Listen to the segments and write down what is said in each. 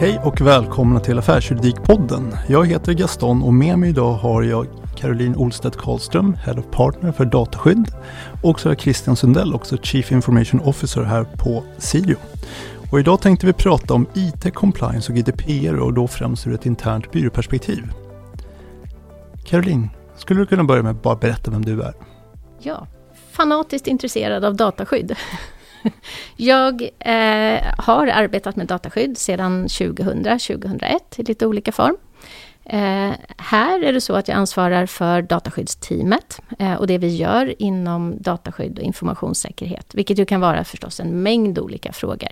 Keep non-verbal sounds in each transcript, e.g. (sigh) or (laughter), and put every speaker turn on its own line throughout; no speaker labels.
Hej och välkomna till Affärsjuridikpodden. Jag heter Gaston och med mig idag har jag Caroline Olstedt Karlström, Head of Partner för dataskydd. Och så har jag Christian Sundell, också Chief Information Officer här på Sirio. Och idag tänkte vi prata om IT compliance och GDPR och då främst ur ett internt byråperspektiv. Caroline, skulle du kunna börja med att bara berätta vem du är?
Ja, fanatiskt intresserad av dataskydd. (laughs) Jag eh, har arbetat med dataskydd sedan 2000-2001 i lite olika form. Eh, här är det så att jag ansvarar för dataskyddsteamet eh, och det vi gör inom dataskydd och informationssäkerhet, vilket ju kan vara förstås en mängd olika frågor.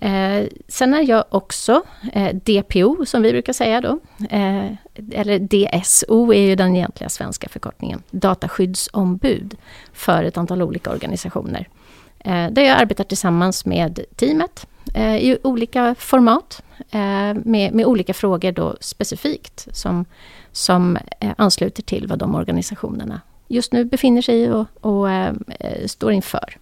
Eh, sen är jag också eh, DPO, som vi brukar säga då. Eh, eller DSO är ju den egentliga svenska förkortningen. Dataskyddsombud för ett antal olika organisationer. Eh, där jag arbetar tillsammans med teamet eh, i olika format. Eh, med, med, olika frågor då specifikt som, som eh, ansluter till vad de organisationerna just nu befinner sig i och, och eh, står inför.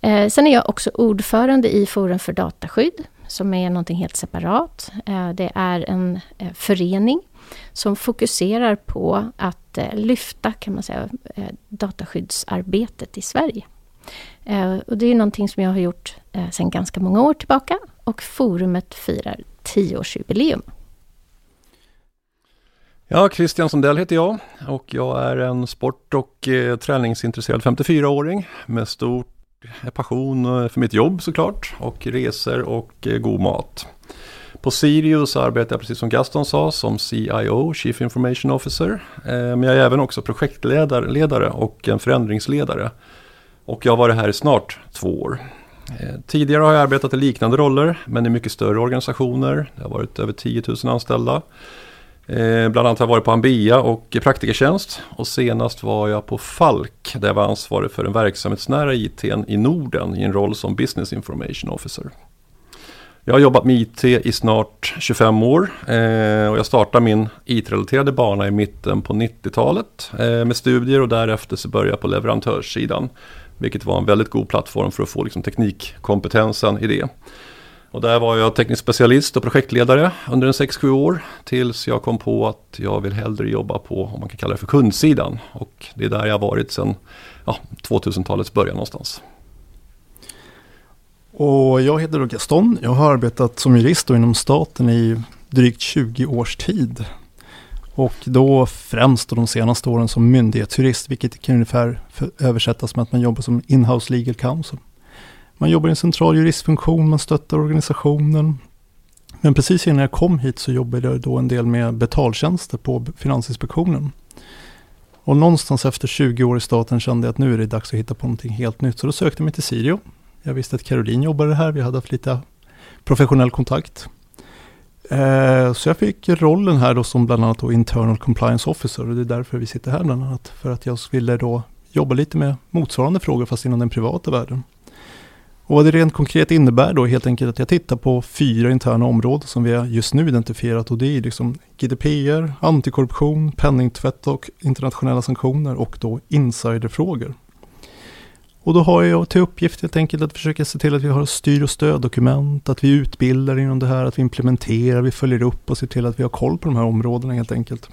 Eh, sen är jag också ordförande i Forum för dataskydd som är någonting helt separat. det är en förening som fokuserar på att lyfta kan man säga, dataskyddsarbetet i Sverige. Eh, och det är någonting som jag har gjort eh, sedan ganska många år tillbaka och forumet firar tioårsjubileum.
Ja, Christian Sundell heter jag och jag är en sport och eh, träningsintresserad 54-åring med stor eh, passion för mitt jobb såklart och resor och eh, god mat. På Sirius arbetar jag precis som Gaston sa som CIO, Chief Information Officer. Eh, men jag är även också projektledare och en förändringsledare och jag har varit här i snart två år. Eh, tidigare har jag arbetat i liknande roller men i mycket större organisationer. Det har varit över 10 000 anställda. Eh, bland annat har jag varit på Ambea och Praktikertjänst och senast var jag på Falk där jag var ansvarig för den verksamhetsnära IT i Norden i en roll som Business Information Officer. Jag har jobbat med IT i snart 25 år eh, och jag startade min IT-relaterade bana i mitten på 90-talet med studier och därefter så började jag på leverantörssidan vilket var en väldigt god plattform för att få liksom, teknikkompetensen i det. Och där var jag teknisk specialist och projektledare under en 6-7 år. Tills jag kom på att jag vill hellre jobba på, om man kan kalla det för kundsidan. Och det är där jag har varit sedan ja, 2000-talets början någonstans.
Och jag heter då Gaston. Jag har arbetat som jurist inom staten i drygt 20 års tid. Och då främst de senaste åren som myndighetsjurist, vilket kan ungefär översättas med att man jobbar som inhouse legal counsel. Man jobbar i en central juristfunktion, man stöttar organisationen. Men precis innan jag kom hit så jobbade jag då en del med betaltjänster på Finansinspektionen. Och någonstans efter 20 år i staten kände jag att nu är det dags att hitta på någonting helt nytt. Så då sökte jag mig till Sirio. Jag visste att Caroline jobbade här, vi hade haft lite professionell kontakt. Eh, så jag fick rollen här då som bland annat då internal compliance officer och det är därför vi sitter här bland annat. För att jag ville då jobba lite med motsvarande frågor fast inom den privata världen. Och vad det rent konkret innebär då helt enkelt att jag tittar på fyra interna områden som vi har just nu identifierat och det är liksom GDPR, antikorruption, penningtvätt och internationella sanktioner och då insiderfrågor. Och då har jag till uppgift helt enkelt att försöka se till att vi har styr och stöddokument, att vi utbildar inom det här, att vi implementerar, vi följer upp och ser till att vi har koll på de här områdena helt enkelt.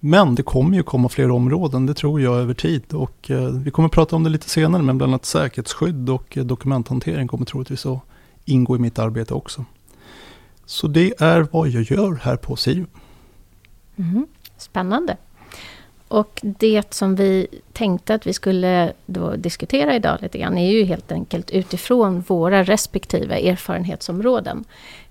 Men det kommer ju komma fler områden, det tror jag över tid. Och eh, vi kommer prata om det lite senare, men bland annat säkerhetsskydd och eh, dokumenthantering kommer troligtvis att ingå i mitt arbete också. Så det är vad jag gör här på SIU.
Mm, mm-hmm. spännande. Och det som vi tänkte att vi skulle då diskutera idag lite grann är ju helt enkelt utifrån våra respektive erfarenhetsområden.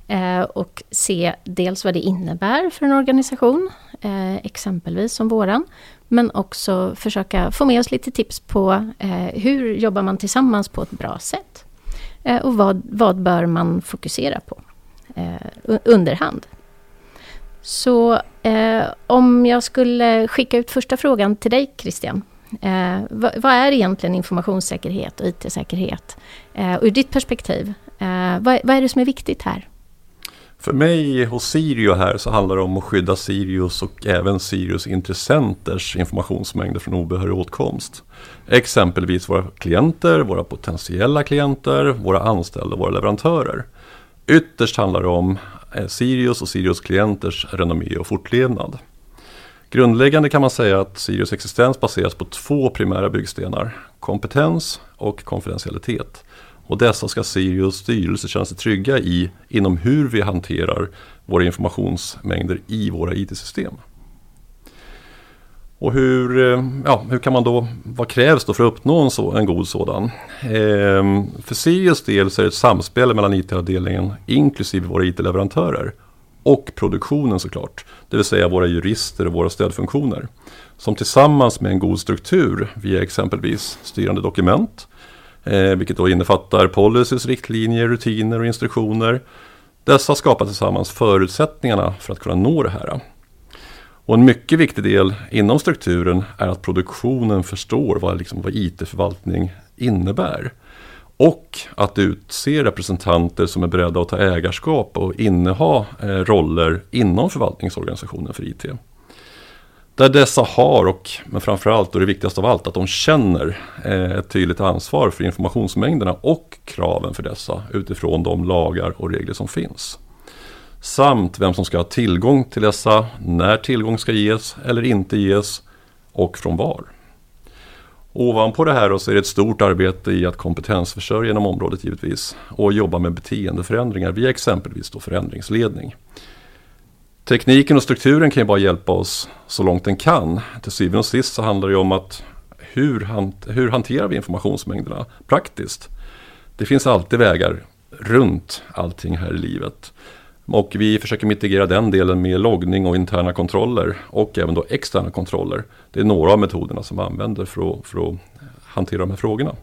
Eh, och se dels vad det innebär för en organisation, eh, exempelvis som våran. Men också försöka få med oss lite tips på eh, hur jobbar man tillsammans på ett bra sätt. Eh, och vad, vad bör man fokusera på eh, underhand. Så eh, om jag skulle skicka ut första frågan till dig Christian. Eh, vad, vad, är egentligen informationssäkerhet och IT-säkerhet? Eh, ur ditt perspektiv, eh, vad, vad, är det som är viktigt här?
För mig hos Sirio här så handlar det om att skydda Sirius och även Sirius intressenters informationsmängder från obehörig åtkomst. Exempelvis våra klienter, våra potentiella klienter, våra anställda och våra leverantörer. Ytterst handlar det om Eh, Sirius och Sirius klienters renommé och fortlevnad. Grundläggande kan man säga att Sirius existens baseras på två primära byggstenar. Kompetens och konfidentialitet. Och dessa ska Sirius styrelse känna sig trygga i inom hur vi hanterar våra informationsmängder i våra IT-system. Och hur, eh, ja, hur kan man då, vad krävs då för att uppnå en, så, en god sådan? Ehm, för Sirius del så är det ett samspel mellan IT-avdelningen inklusive våra IT-leverantörer och produktionen såklart. Det vill säga våra jurister och våra stödfunktioner. Som tillsammans med en god struktur via exempelvis styrande dokument, eh, vilket då innefattar policies, riktlinjer, rutiner och instruktioner. Dessa skapar tillsammans förutsättningarna för att kunna nå det här. Och en mycket viktig del inom strukturen är att produktionen förstår vad, liksom, vad IT-förvaltning innebär. Och att utse representanter som är beredda att ta ägarskap och inneha eh, roller inom förvaltningsorganisationen för IT. Där dessa har, och men framförallt och det viktigaste av allt, att de känner eh, ett tydligt ansvar för informationsmängderna och kraven för dessa utifrån de lagar och regler som finns. Samt vem som ska ha tillgång till dessa, när tillgång ska ges eller inte ges och från var. Ovanpå det här så är det ett stort arbete i att kompetensförsörja inom området givetvis och jobba med beteendeförändringar via exempelvis då förändringsledning. Tekniken och strukturen kan ju bara hjälpa oss så långt den kan. Till syvende och sist så handlar det om att hur, hant hur hanterar vi informationsmängderna praktiskt? Det finns alltid vägar runt allting här i livet. Och vi försöker mitigera den delen med loggning och interna kontroller och även då externa kontroller. Det är några av metoderna som vi använder för att, för att hantera de här frågorna.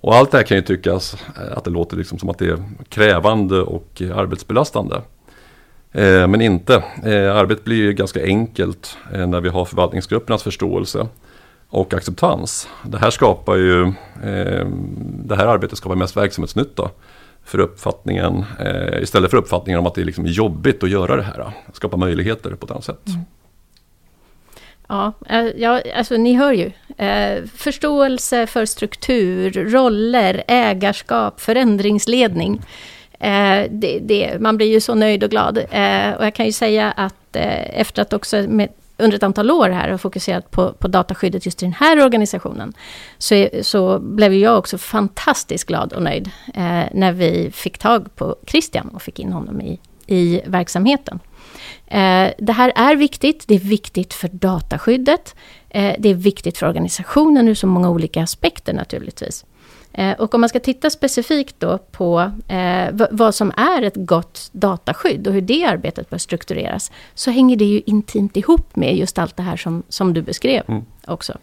Och allt det här kan ju tyckas eh, att det låter liksom som att det är krävande och eh, arbetsbelastande. Eh, men inte. Eh, arbetet blir ju ganska enkelt eh, när vi har förvaltningsgruppernas förståelse och acceptans. Det här skapar ju, eh, det här arbetet skapar mest verksamhetsnytta för uppfattningen, eh, istället för uppfattningen om att det är liksom jobbigt att göra det här. Skapa möjligheter på ett annat sätt. Mm.
Ja, eh, ja, alltså ni hör ju. Eh, förståelse för struktur, roller, ägarskap, förändringsledning. Eh, det, det, man blir ju så nöjd och glad. Eh, och jag kan ju säga att eh, efter att också med under ett antal år här och fokuserat på, på dataskyddet just i den här organisationen, så, så blev jag också fantastiskt glad och nöjd eh, när vi fick tag på Christian och fick in honom i, i verksamheten. Eh, det här är viktigt, det är viktigt för dataskyddet, eh, det är viktigt för organisationen ur så många olika aspekter naturligtvis. Eh, och om man ska titta specifikt då på vad som är ett gott dataskydd och hur det arbetet bör struktureras, så hänger det ju intimt ihop med just allt det här som, som du beskrev mm. också.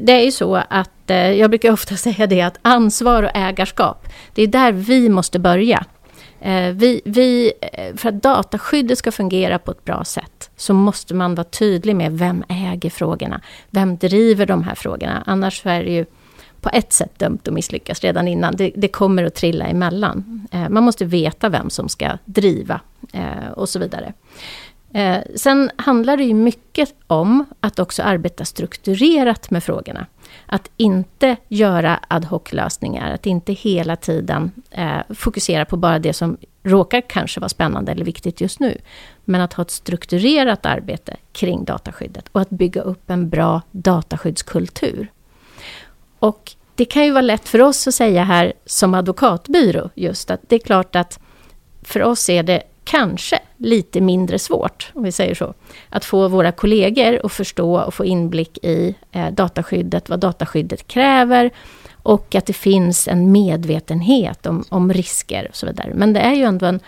Det är ju så att, jag brukar ofta (laughs) säga det att ansvar och ägarskap, det är där vi måste börja. Eh, vi, vi, eh, för att dataskyddet ska fungera på ett bra sätt, så måste man vara tydlig med vem äger frågorna? Vem driver de här frågorna? Annars är det ju på ett sätt dömt att misslyckas redan innan. Det, det kommer att trilla emellan. Eh, man måste veta vem som ska driva och så vidare. Sen handlar det ju mycket om att också arbeta strukturerat med frågorna. Att inte göra ad hoc-lösningar, att inte hela tiden eh, fokusera på bara det som råkar kanske vara spännande eller viktigt just nu. Men att ha ett strukturerat arbete kring dataskyddet och att bygga upp en bra dataskyddskultur. Och det kan ju vara lätt för oss att säga här som advokatbyrå just att det är klart att för oss är det kanske lite mindre svårt, om vi säger så, att få våra kollegor att förstå och få inblick i eh, dataskyddet, vad dataskyddet kräver och att det finns en medvetenhet om, om risker och så vidare. Men det är ju ändå en,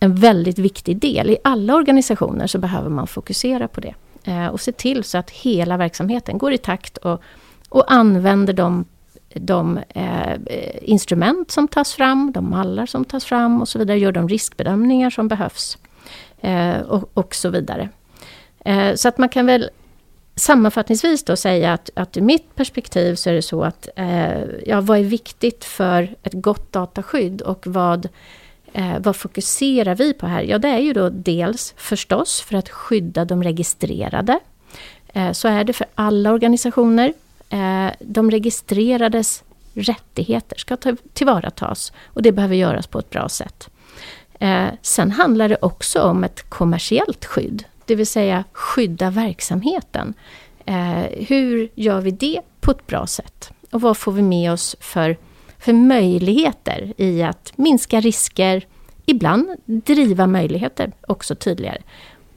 en väldigt viktig del. I alla organisationer så behöver man fokusera på det eh, och se till så att hela verksamheten går i takt och och använder de, de eh, instrument som tas fram, de mallar som tas fram och så vidare, gör de riskbedömningar som behövs eh, och, och, så vidare. Eh, så att man kan väl sammanfattningsvis då säga att, att ur mitt perspektiv så är det så att eh, ja, vad är viktigt för ett gott dataskydd och vad Eh, vad fokuserar vi på här? Ja, det är ju då dels förstås för att skydda de registrerade. Eh, så är det för alla organisationer. Eh, de registrerades rättigheter ska tillvaratas och det behöver göras på ett bra sätt. Eh, sen handlar det också om ett kommersiellt skydd, det vill säga skydda verksamheten. Eh, hur gör vi det på ett bra sätt? Och vad får vi med oss för, för möjligheter i att minska risker, ibland driva möjligheter också tydligare.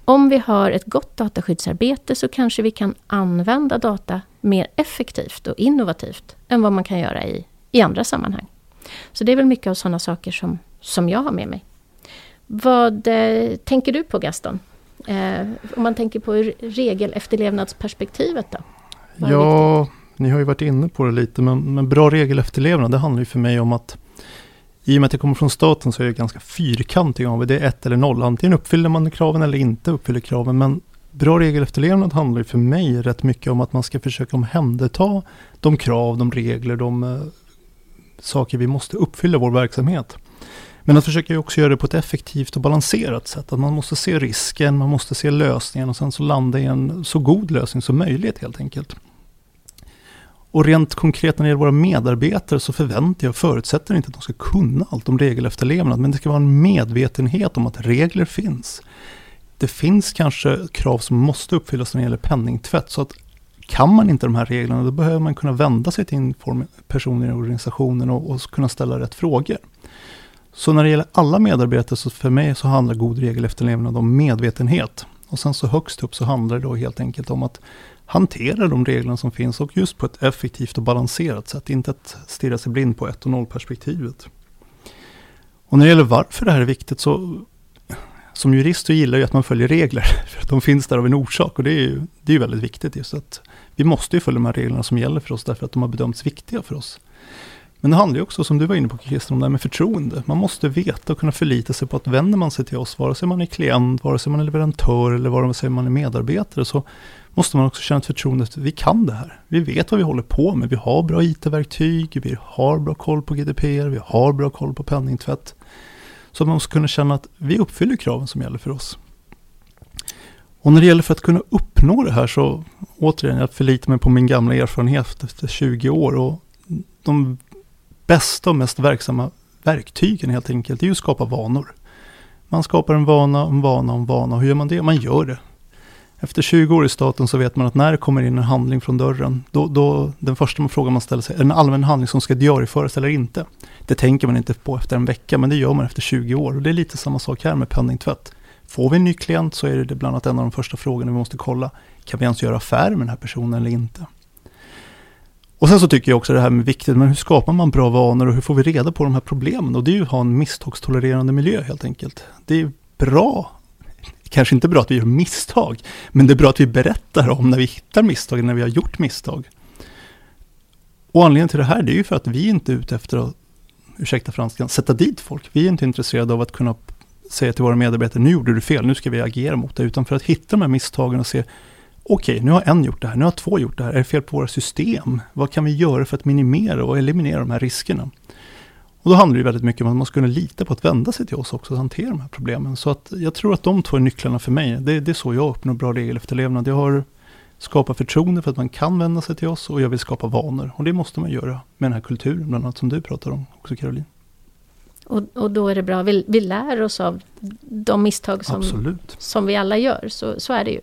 Om vi har ett gott dataskyddsarbete så kanske vi kan använda data mer effektivt och innovativt än vad man kan göra i, i andra sammanhang. Så det är väl mycket av sådana saker som, som jag har med mig. Vad eh, tänker du på Gaston? Eh, om man tänker på regelefterlevnadsperspektivet då?
Ja, ni har ju varit inne på det lite, men, men bra regelefterlevnad, det handlar ju för mig om att i och med att jag kommer från staten så är jag ganska fyrkantig av det är ett eller noll. Antingen uppfyller man kraven eller inte uppfyller kraven. Men bra regelefterlevnad handlar ju för mig rätt mycket om att man ska försöka omhänderta de krav, de regler, de eh, saker vi måste uppfylla i vår verksamhet. Men att försöka också göra det på ett effektivt och balanserat sätt. Att man måste se risken, man måste se lösningen och sen så landa i en så god lösning som möjligt helt enkelt. Och rent konkret när det gäller våra medarbetare så förväntar jag och förutsätter inte att de ska kunna allt om regelefterlevnad. Men det ska vara en medvetenhet om att regler finns. Det finns kanske krav som måste uppfyllas när det gäller penningtvätt. Så att kan man inte de här reglerna då behöver man kunna vända sig till personer i organisationen och, och kunna ställa rätt frågor. Så när det gäller alla medarbetare så för mig så handlar god regelefterlevnad om medvetenhet. Och sen så högst upp så handlar det då helt enkelt om att hantera de reglerna som finns och just på ett effektivt och balanserat sätt. Inte att stirra sig blind på ett och noll perspektivet. Och när det gäller varför det här är viktigt så som jurist så gillar jag att man följer regler. (laughs) För att de finns där av en orsak och det är ju det är väldigt viktigt. Just att vi måste ju följa de här reglerna som gäller för oss därför att de har bedömts viktiga för oss. Men det handlar ju också, som du var inne på Christer, om det här med förtroende. Man måste veta och kunna förlita sig på att vänder man sig till oss, vare sig man är klient, vare sig man är leverantör eller vare sig man är medarbetare, så måste man också känna ett förtroende att vi kan det här. Vi vet vad vi håller på med. Vi har bra IT-verktyg, vi har bra koll på GDPR, vi har bra koll på penningtvätt. Så man måste kunna känna att vi uppfyller kraven som gäller för oss. Och när det gäller för att kunna uppnå det här så, återigen, jag förlitar mig på min gamla erfarenhet efter 20 år. Och de bästa och mest verksamma verktygen helt enkelt, är ju att skapa vanor. Man skapar en vana, en vana, en vana. Hur gör man det? Man gör det. Efter 20 år i staten så vet man att när det kommer in en handling från dörren, då, då den första frågan man ställer sig, är det en allmän handling som ska diarieföras eller inte? Det tänker man inte på efter en vecka, men det gör man efter 20 år. Och det är lite samma sak här med penningtvätt. Får vi en ny klient så är det bland annat en av de första frågorna vi måste kolla. Kan vi ens göra affär med den här personen eller inte? Och sen så tycker jag också det här med viktigt, men hur skapar man bra vanor och hur får vi reda på de här problemen? Och det är ju att ha en misstagstolererande miljö helt enkelt. Det är bra kanske inte bra att vi gör misstag, men det är bra att vi berättar om när vi hittar misstag, när vi har gjort misstag. Och anledningen till det här, det är ju för att vi inte är ute efter att, ursäkta franskan, sätta dit folk. Vi är inte intresserade av att kunna säga till våra medarbetare, nu gjorde du fel, nu ska vi agera mot det, utan för att hitta de här misstagen och se, okej, okay, nu har en gjort det här, nu har två gjort det här, är det fel på våra system? Vad kan vi göra för att minimera och eliminera de här riskerna? Och då handlar det väldigt mycket om att man ska kunna lita på att vända sig till oss också och hantera de här problemen. Så att jag tror att de två är nycklarna för mig. Det, det är så jag uppnår bra regelefterlevnad. Jag har skapat förtroende för att man kan vända sig till oss och jag vill skapa vanor. Och det måste man göra med den här kulturen, bland annat som du pratar om också Caroline.
Och, och då är det bra, vi, vi lär oss av de misstag som, som vi alla gör, så, så är det ju.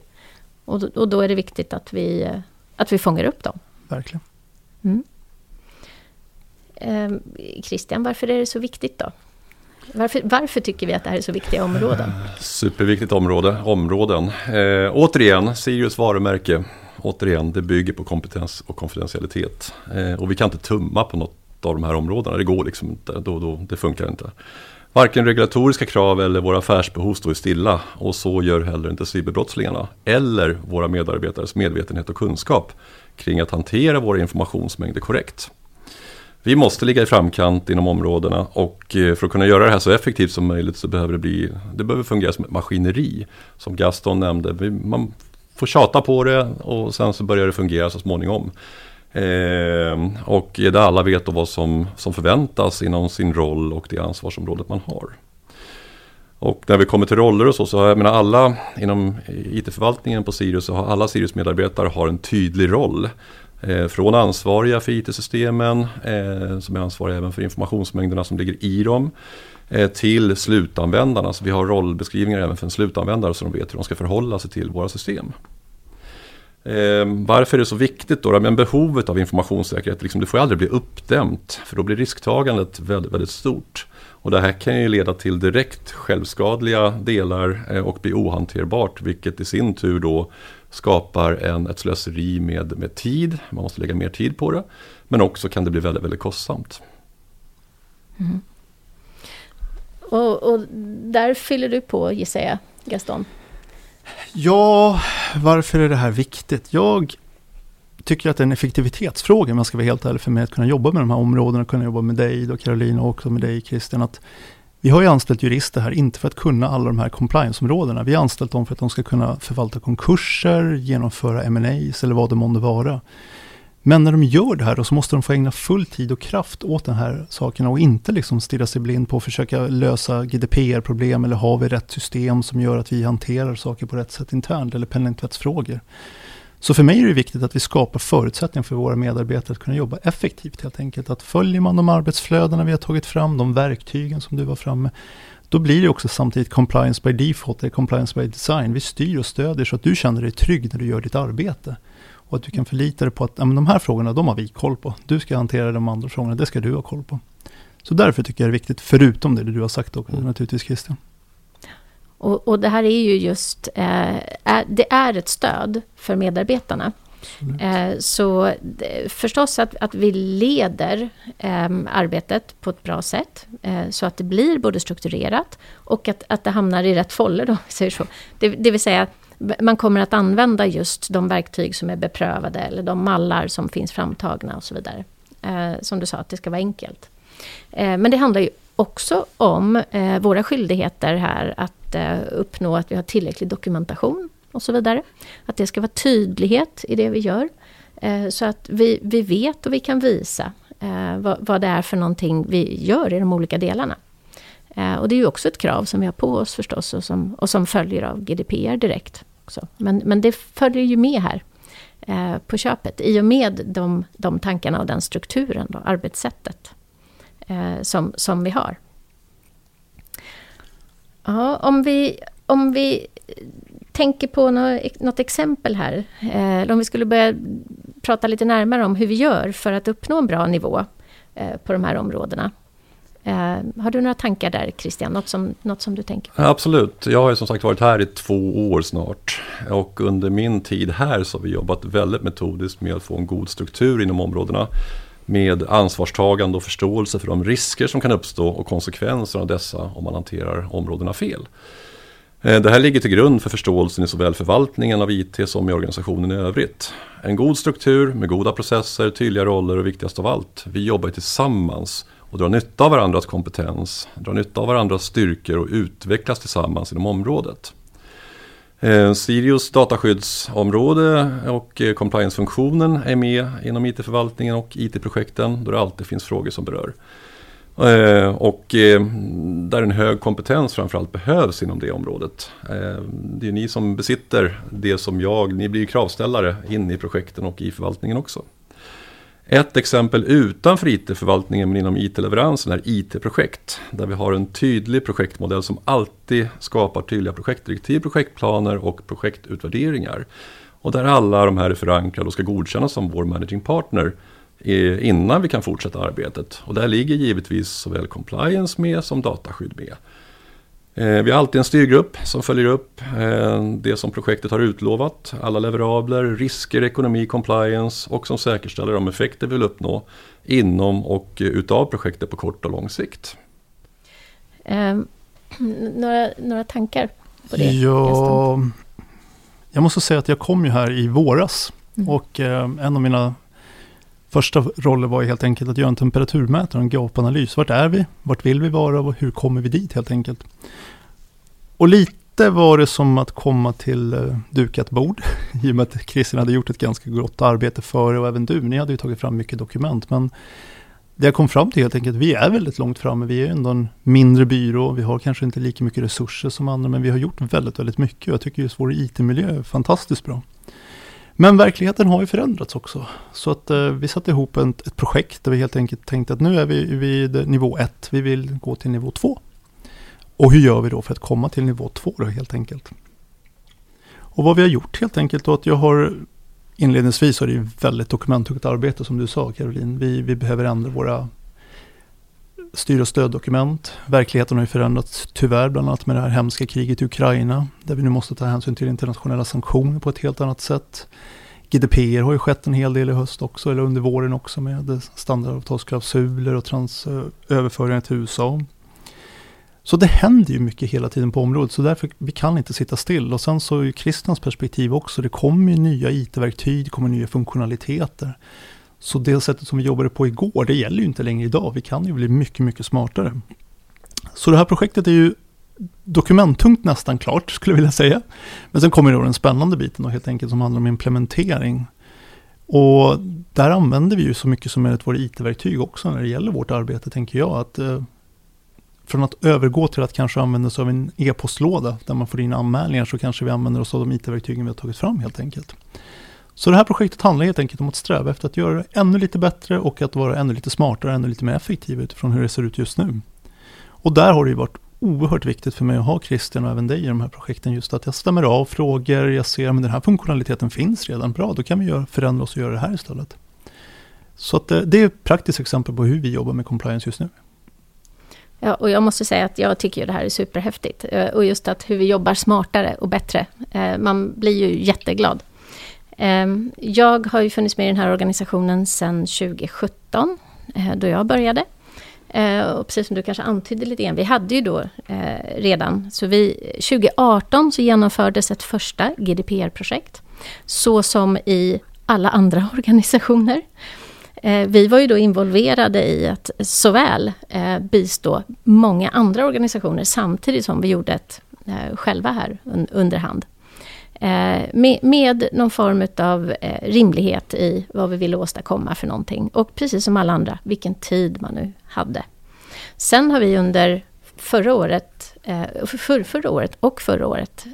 Och, och då är det viktigt att vi, att vi fångar upp dem.
Verkligen.
Mm. Ehm, Christian, varför är det så viktigt då? Varför, varför, tycker vi att det här är så viktiga områden?
Eh, superviktigt område, områden. Eh, återigen, Sirius varumärke. Återigen, det bygger på kompetens och konfidentialitet. Eh, och vi kan inte tumma på något av de här områdena. Det går liksom inte, då, då, det funkar inte. Varken regulatoriska krav eller våra affärsbehov står stilla och så gör heller inte cyberbrottslingarna eller våra medarbetares medvetenhet och kunskap kring att hantera våra informationsmängder korrekt. Vi måste ligga i framkant inom områdena och eh, för att kunna göra det här så effektivt som möjligt så behöver det bli, det behöver fungera som ett maskineri. Som Gaston nämnde, man får tjata på det och sen så börjar det fungera så småningom. Eh, och där alla vet vad som, som förväntas inom sin roll och det ansvarsområdet man har. Och när vi kommer till roller och så, så har jag menar alla inom IT-förvaltningen på Sirius, så har alla Sirius medarbetare har en tydlig roll. Eh, från ansvariga för IT-systemen, eh, som är ansvariga även för informationsmängderna som ligger i dem, eh, till slutanvändarna. Så vi har rollbeskrivningar även för en slutanvändare så de vet hur de ska förhålla sig till våra system. varför är det så viktigt då? Men behovet av informationssäkerhet, liksom, det får aldrig bli uppdämt. För då blir risktagandet väldigt, väldigt stort. Och det här kan ju leda till direkt självskadliga delar och bli ohanterbart. Vilket i sin tur då skapar en, ett slöseri med, med tid, man måste lägga mer tid på det. Men också kan det bli väldigt, väldigt kostsamt.
Mm. Och, och, där fyller du på gissar jag, Gaston?
Ja, varför är det här viktigt? Jag tycker att det är en effektivitetsfråga, om jag ska vara helt ärlig för mig, att kunna jobba med de här områdena, kunna jobba med dig och Carolina och också med dig Christian. Att vi har ju anställt jurister här, inte för att kunna alla de här compliance-områdena. Vi har anställt dem för att de ska kunna förvalta konkurser, genomföra M&As eller vad det månde vara. Men när de gör det här då så måste de få ägna full tid och kraft åt den här sakerna och inte liksom stirra sig blind på att försöka lösa GDPR-problem eller har vi rätt system som gör att vi hanterar saker på rätt sätt internt eller penningtvättsfrågor. Så för mig är det viktigt att vi skapar förutsättningar för våra medarbetare att kunna jobba effektivt helt enkelt. Att följer man de arbetsflödena vi har tagit fram, de verktygen som du var framme, då blir det också samtidigt compliance by default, eller compliance by design. Vi styr och stödjer så att du känner dig trygg när du gör ditt arbete. Och att du kan förlita dig på att ja, men de här frågorna, de har vi koll på. Du ska hantera de andra frågorna, det ska du ha koll på. Så därför tycker jag det är viktigt, förutom det du har sagt också, mm. naturligtvis Christian.
Och, och, det här är ju just, eh, är, det är ett stöd för medarbetarna. Eh, så det, förstås att, att vi leder eh, arbetet på ett bra sätt. Eh, så att det blir både strukturerat och att, att det hamnar i rätt foller då, säger så. Det, det vill säga, man kommer att använda just de verktyg som är beprövade eller de mallar som finns framtagna och så vidare. Eh, som du sa, att det ska vara enkelt. Eh, men det handlar ju också om eh, våra skyldigheter här att inte eh, uppnå att vi har tillräcklig dokumentation och så vidare. Att det ska vara tydlighet i det vi gör. Eh, så att vi, vi vet och vi kan visa eh, vad, vad, det är för någonting vi gör i de olika delarna. Och det är ju också ett krav som vi har på oss förstås och som, och som följer av GDPR direkt. Också. Men, men det följer ju med här eh, på köpet i och med de, de tankarna och den strukturen, då, arbetssättet eh, som, som vi har. Ja, om vi, om vi tänker på något, exempel här, eh, eller om vi skulle börja prata lite närmare om hur vi gör för att uppnå en bra nivå eh, på de här områdena. Eh, har du några tankar där Christian, något som, något som du tänker på?
Absolut, jag har ju som sagt varit här i två år snart. Och under min tid här så har vi jobbat väldigt metodiskt med att få en god struktur inom områdena med ansvarstagande och förståelse för de risker som kan uppstå och konsekvenser av dessa om man hanterar områdena fel. Eh, det här ligger till grund för förståelsen i såväl förvaltningen av IT som i organisationen i övrigt. En god struktur med goda processer, tydliga roller och viktigast av allt, vi jobbar tillsammans och drar nytta av varandras kompetens, drar nytta av varandras styrkor och utvecklas tillsammans inom området. Eh, Sirius dataskyddsområde och eh, compliance-funktionen är med inom IT-förvaltningen och IT-projekten då det alltid finns frågor som berör. Eh, och eh, där en hög kompetens framförallt behövs inom det området. Eh, det är ni som besitter det som jag, ni blir kravställare in i projekten och i förvaltningen också. Ett exempel utanför IT-förvaltningen men inom IT-leveransen är IT-projekt. Där vi har en tydlig projektmodell som alltid skapar tydliga projektdirektiv, projektplaner och projektutvärderingar. Och där alla de här är förankrade och ska godkännas som vår managing partner innan vi kan fortsätta arbetet. Och där ligger givetvis såväl compliance med som dataskydd med. Eh, vi har alltid en styrgrupp som följer upp eh, det som projektet har utlovat. Alla leverabler, risker, ekonomi, compliance och som säkerställer de effekter vi vill uppnå inom och utav projektet på kort och lång sikt.
Um, (clears throat) några, några tankar på det?
Ja, jag måste säga att jag kom ju här i våras mm. och eh, en av mina första rollen var helt enkelt att göra en temperaturmätare en gapanalys. Vart är vi? Vart vill vi vara och hur kommer vi dit helt enkelt? Och lite var det som att komma till eh, dukat bord. (laughs) I och med att Christian hade gjort ett ganska gott arbete före och även du. Ni hade ju tagit fram mycket dokument. Men det jag kom fram till helt enkelt, vi är väldigt långt framme. Vi är ändå en mindre byrå. Vi har kanske inte lika mycket resurser som andra. Men vi har gjort väldigt, väldigt mycket. Jag tycker just vår IT-miljö är fantastiskt bra. Men verkligheten har ju förändrats också. Så att eh, vi satte ihop ett, ett projekt där vi helt enkelt tänkte att nu är vi vid nivå 1, vi vill gå till nivå 2. Och hur gör vi då för att komma till nivå 2 då helt enkelt? Och vad vi har gjort helt enkelt då att jag har inledningsvis har det ju väldigt dokumenttungt arbete som du sa Caroline. Vi, vi behöver ändra våra styr och stöddokument. Verkligheten har ju förändrats tyvärr, bland annat med det här hemska kriget i Ukraina, där vi nu måste ta hänsyn till internationella sanktioner på ett helt annat sätt. GDPR har ju skett en hel del i höst också, eller under våren också med standardavtalsklausuler och trans, eh, överföringar till USA. Så det händer ju mycket hela tiden på området, så därför vi kan inte sitta still. Och sen så är ju Christians perspektiv också, det kommer ju nya IT-verktyg, det kommer nya funktionaliteter. Så det sättet som vi jobbade på igår, det gäller ju inte längre idag. Vi kan ju bli mycket, mycket smartare. Så det här projektet är ju dokumenttungt nästan klart, skulle jag vilja säga. Men sen kommer då den spännande biten då, helt enkelt som handlar om implementering. Och där använder vi ju så mycket som möjligt våra IT-verktyg också när det gäller vårt arbete, tänker jag. Att, eh, från att övergå till att kanske använda sig av en e-postlåda där man får in anmälningar så kanske vi använder oss av de IT-verktygen vi har tagit fram helt enkelt. Så det här projektet handlar helt enkelt om att sträva efter att göra det ännu lite bättre och att vara ännu lite smartare, ännu lite mer effektiv utifrån hur det ser ut just nu. Och där har det ju varit oerhört viktigt för mig att ha Christian och även dig i de här projekten. Just att jag stämmer av frågor, jag ser att den här funktionaliteten finns redan bra, då kan vi göra, förändra oss och göra det här istället. Så att det, det är ett praktiskt exempel på hur vi jobbar med compliance just nu.
Ja, och jag måste säga att jag tycker det här är superhäftigt. Eh, och just att hur vi jobbar smartare och bättre. Eh, man blir ju jätteglad. Ehm, jag har ju funnits med i den här organisationen sedan 2017, eh, då jag började. Eh, och precis som du kanske antydde lite grann, vi hade ju då eh, redan, så vi, 2018 så genomfördes ett första GDPR-projekt. Så som i alla andra (laughs) organisationer. Vi var ju då involverade i att såväl bistå många andra organisationer samtidigt som vi gjorde det själva här under Eh, med, Med, någon form av eh, rimlighet i vad vi ville åstadkomma för någonting. Och precis som alla andra, vilken tid man nu hade. Sen har vi under förra året, eh, för, förra året och förra året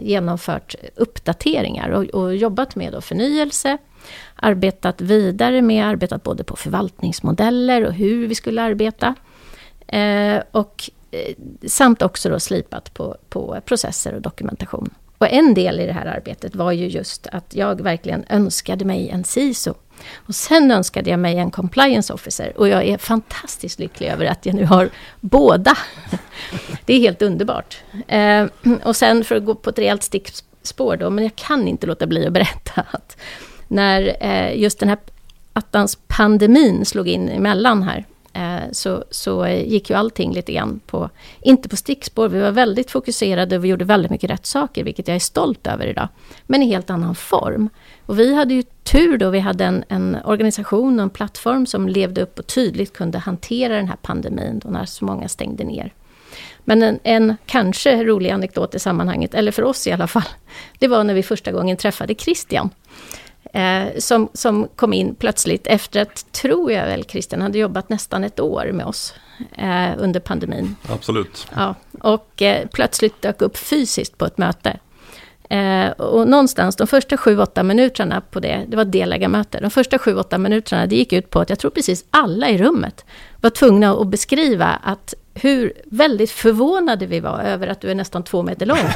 genomfört uppdateringar och, och jobbat med förnyelse, arbetat vidare med, arbetat både på förvaltningsmodeller och hur vi skulle arbeta. Och samt också då slipat på, på processer och dokumentation. Och en del i det här arbetet var ju just att jag verkligen önskade mig en CISO. Och sen önskade jag mig en compliance officer och jag är fantastiskt lycklig över att jag nu har båda. (laughs) Det är helt underbart. Eh, och sen för att gå på ett rejält stickspår då, men jag kan inte låta bli att berätta att när eh, just den här attans pandemin slog in emellan här, Eh, så, så eh, gick ju allting lite grann på, inte på stickspår, vi var väldigt fokuserade och vi gjorde väldigt mycket rätt saker, vilket jag är stolt över idag, men i helt annan form. Och vi hade ju tur då, vi hade en, en organisation och en plattform som levde upp och tydligt kunde hantera den här pandemin, då när så många stängde ner. Men en, en, kanske rolig anekdot i sammanhanget, eller för oss i alla fall, det var när vi första gången träffade Christian. Eh, som, som kom in plötsligt efter att, tror jag väl, Christian hade jobbat nästan ett år med oss eh, under pandemin.
Absolut.
Ja, och eh, plötsligt dök upp fysiskt på ett möte. Eh, och någonstans de första sju, åtta minuterna på det, det var delägarmöte, de första sju, åtta minuterna, det gick ut på att jag tror precis alla i rummet var tvungna att beskriva att hur väldigt förvånade vi var över att du är nästan två meter lång. (laughs)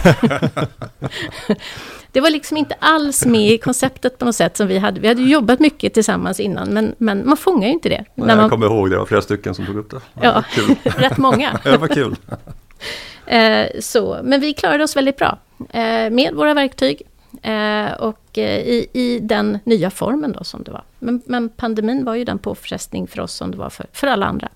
(laughs) det var liksom inte alls med i konceptet på något sätt som vi hade. Vi hade jobbat mycket tillsammans innan, men, men man fångar ju inte det.
Nej,
man...
Jag kommer ihåg det, var flera stycken som tog upp det.
Ja, ja (laughs) rätt många. (laughs)
det var kul. (laughs)
Eh, så, men vi klarade oss väldigt bra eh, med våra verktyg eh, och i, i den nya formen då som det var. Men, men pandemin var ju den påfrestning för oss som det var för, för alla andra.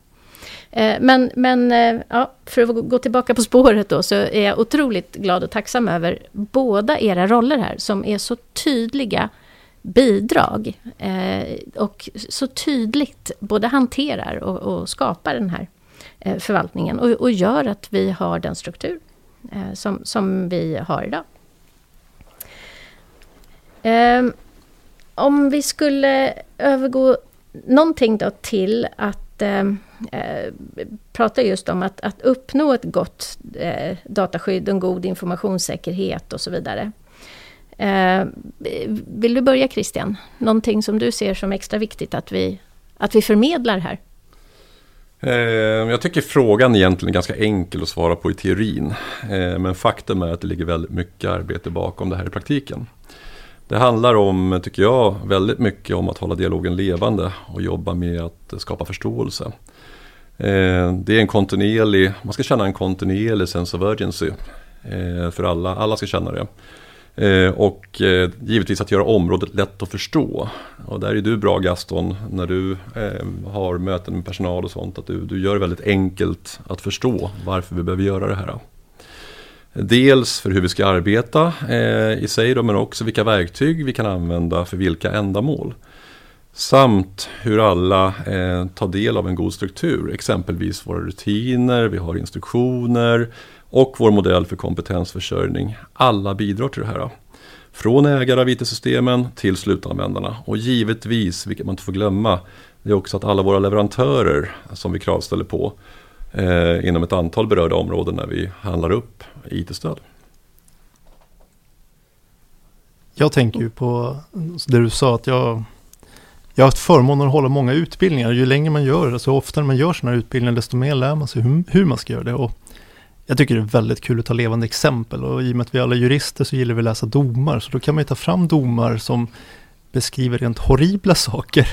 Eh, men, men eh, ja, för att gå tillbaka på spåret då, så är jag otroligt glad och tacksam över båda era roller här, som är så tydliga bidrag. Eh, och så tydligt både hanterar och, och skapar den här förvaltningen och, och, gör att vi har den struktur som, som vi har idag. Om vi skulle övergå någonting då till att eh, eh, prata just om att, att uppnå ett gott eh, dataskydd, en god informationssäkerhet och så vidare. Eh, vill du börja Christian? Någonting som du ser som extra viktigt att vi, att vi förmedlar här?
Eh, jag tycker frågan egentligen är ganska enkel att svara på i teorin. Eh, men faktum är att det ligger väldigt mycket arbete bakom det här i praktiken. Det handlar om, tycker jag, väldigt mycket om att hålla dialogen levande och jobba med att skapa förståelse. Eh, det är en kontinuerlig, man ska känna en kontinuerlig sense of urgency eh, för alla, alla ska känna det. Eh, och givetvis att göra området lätt att förstå. Och där är du bra Gaston när du har möten med personal och sånt. Att du, du gör det väldigt enkelt att förstå varför vi behöver göra det här. Dels för hur vi ska arbeta eh, i sig då, men också vilka verktyg vi kan använda för vilka ändamål. Samt hur alla eh, tar del av en god struktur, exempelvis våra rutiner, vi har instruktioner, och vår modell för kompetensförsörjning. Alla bidrar till det här. Från ägare av IT-systemen till slutanvändarna. Och givetvis, vilket man inte får glömma, det är också att alla våra leverantörer som vi kravställer på eh, inom ett antal berörda områden när vi handlar upp IT-stöd.
Jag tänker ju på det du sa att jag jag har haft förmånen att hålla många utbildningar. Ju längre man gör alltså det, så oftare man gör sådana här utbildningar, desto mer lär man sig hur, hur man ska göra det. Och jag tycker det är väldigt kul att ta levande exempel och i och med att vi alla är jurister så gillar vi att läsa domar. Så då kan man ju ta fram domar som beskriver rent horribla saker.